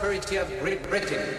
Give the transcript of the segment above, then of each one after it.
prosperity of Great Britain.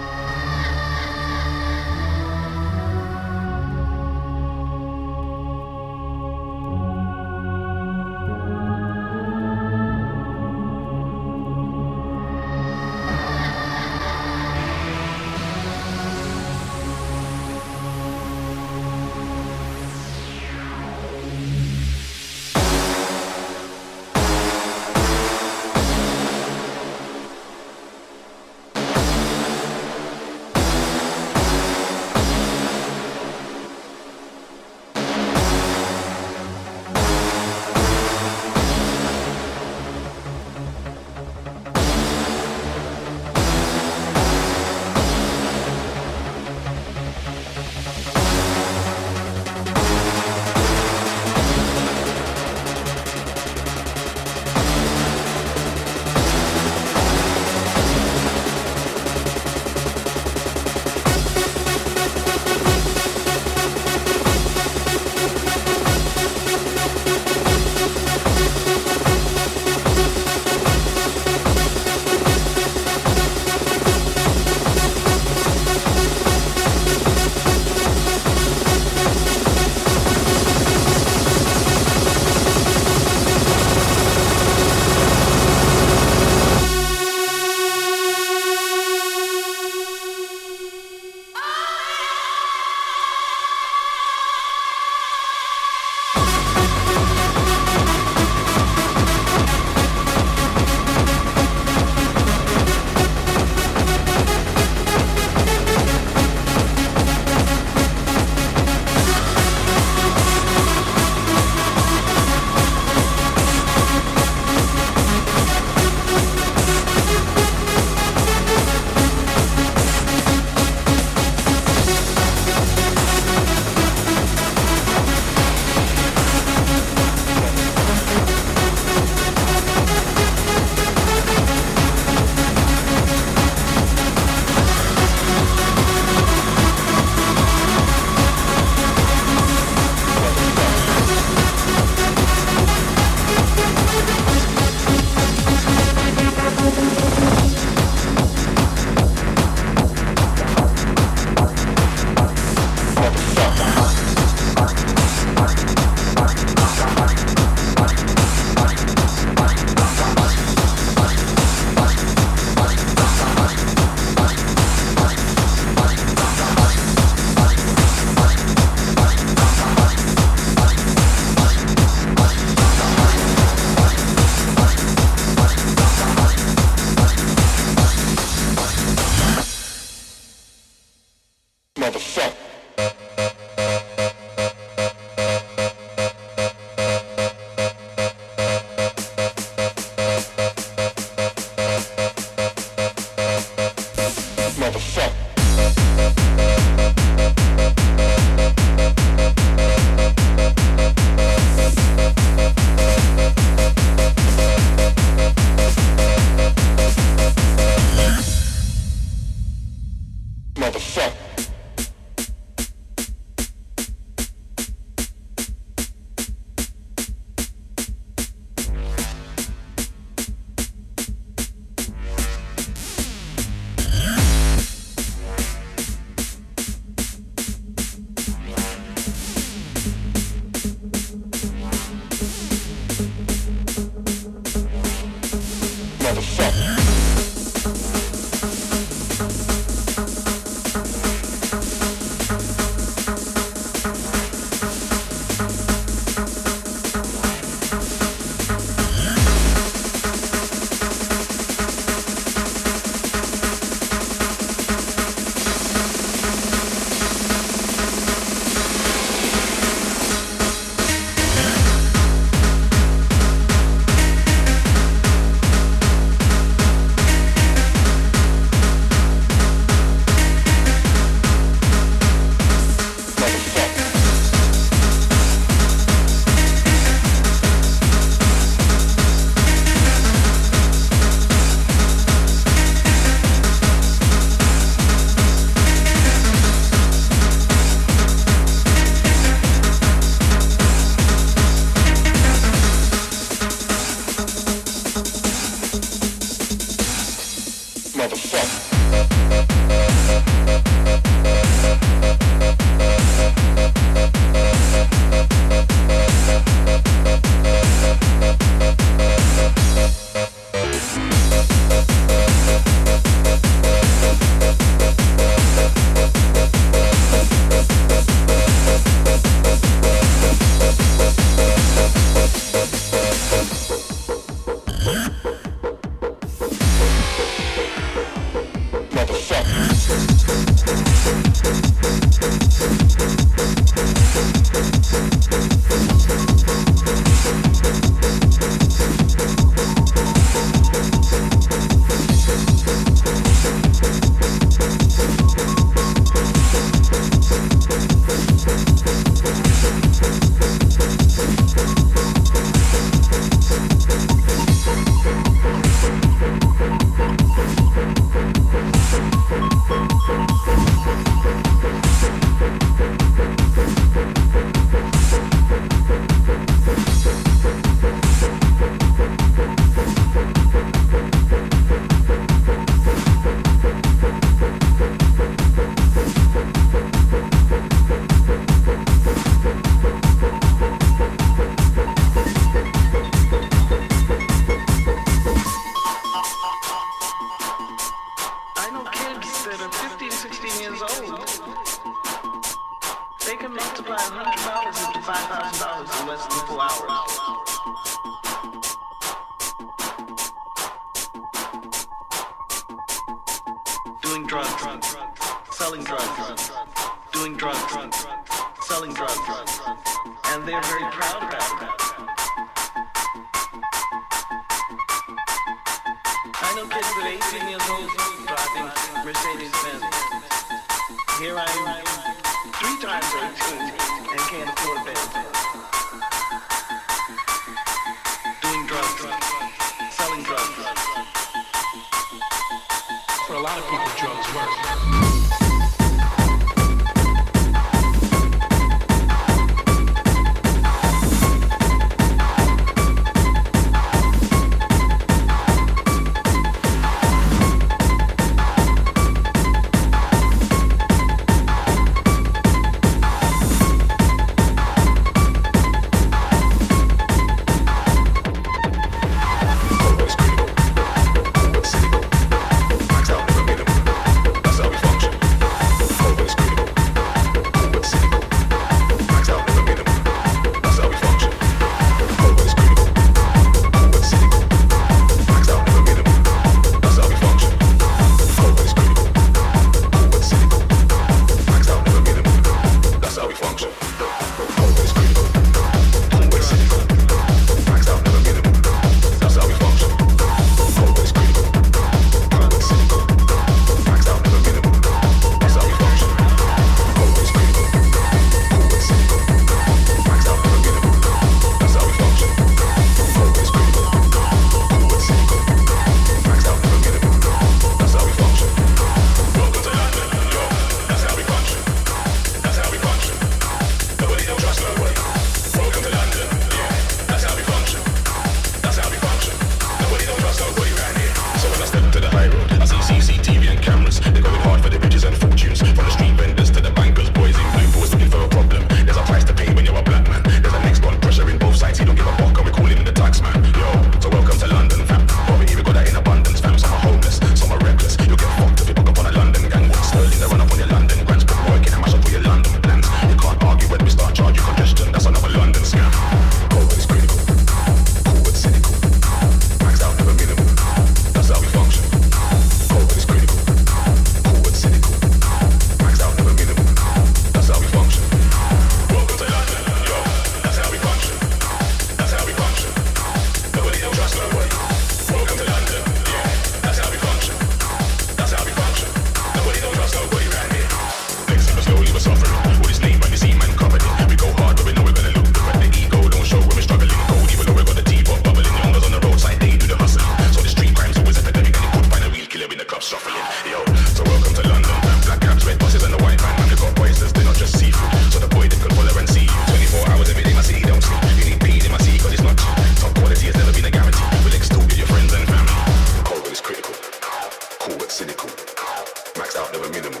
Maxed out, never minimal.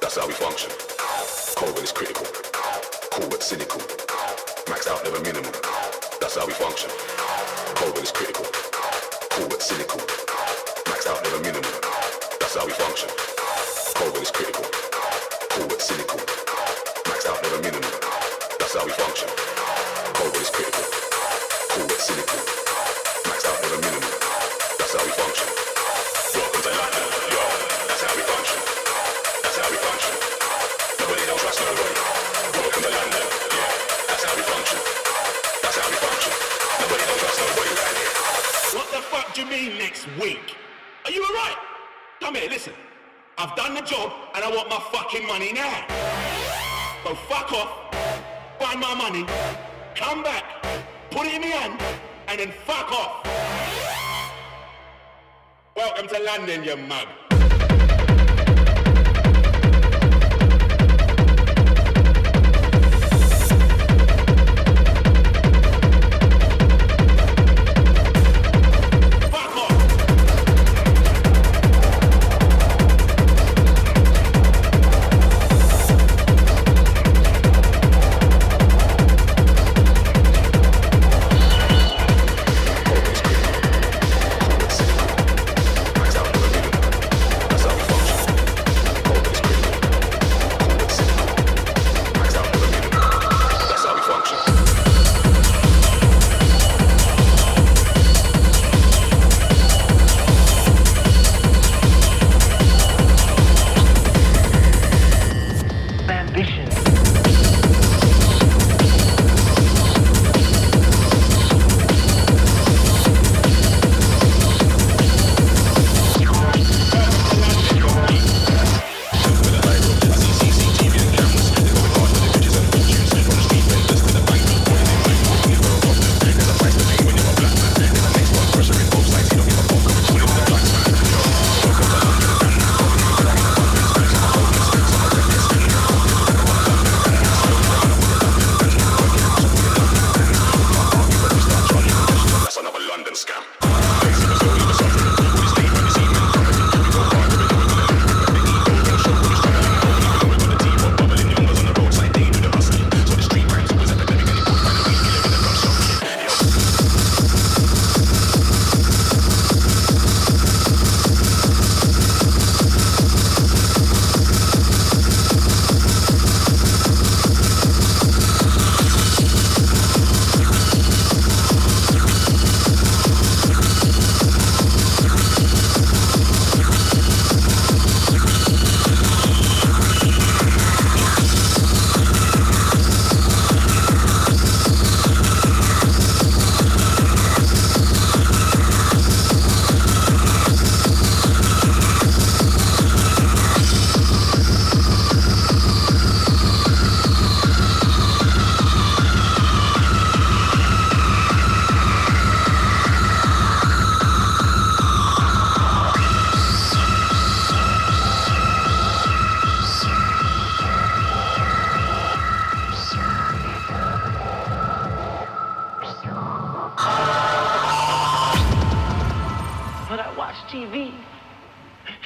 That's how we function. Cold is critical. Cool but cynical. Max out, never minimal. That's how we function. Cold is critical. Cool but cynical. Max out, never minimal. That's how we function. Cold is critical. Cool but cynical. Max out, never minimal. That's how we function. Cold is critical. Cool but cynical. Maxed out, never minimal. That's how we function. Welcome to London, yo. You. You. London. Yeah. That's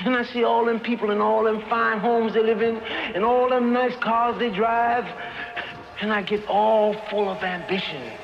And I see all them people in all them fine homes they live in, and all them nice cars they drive. And I get all full of ambition.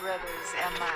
Brothers and my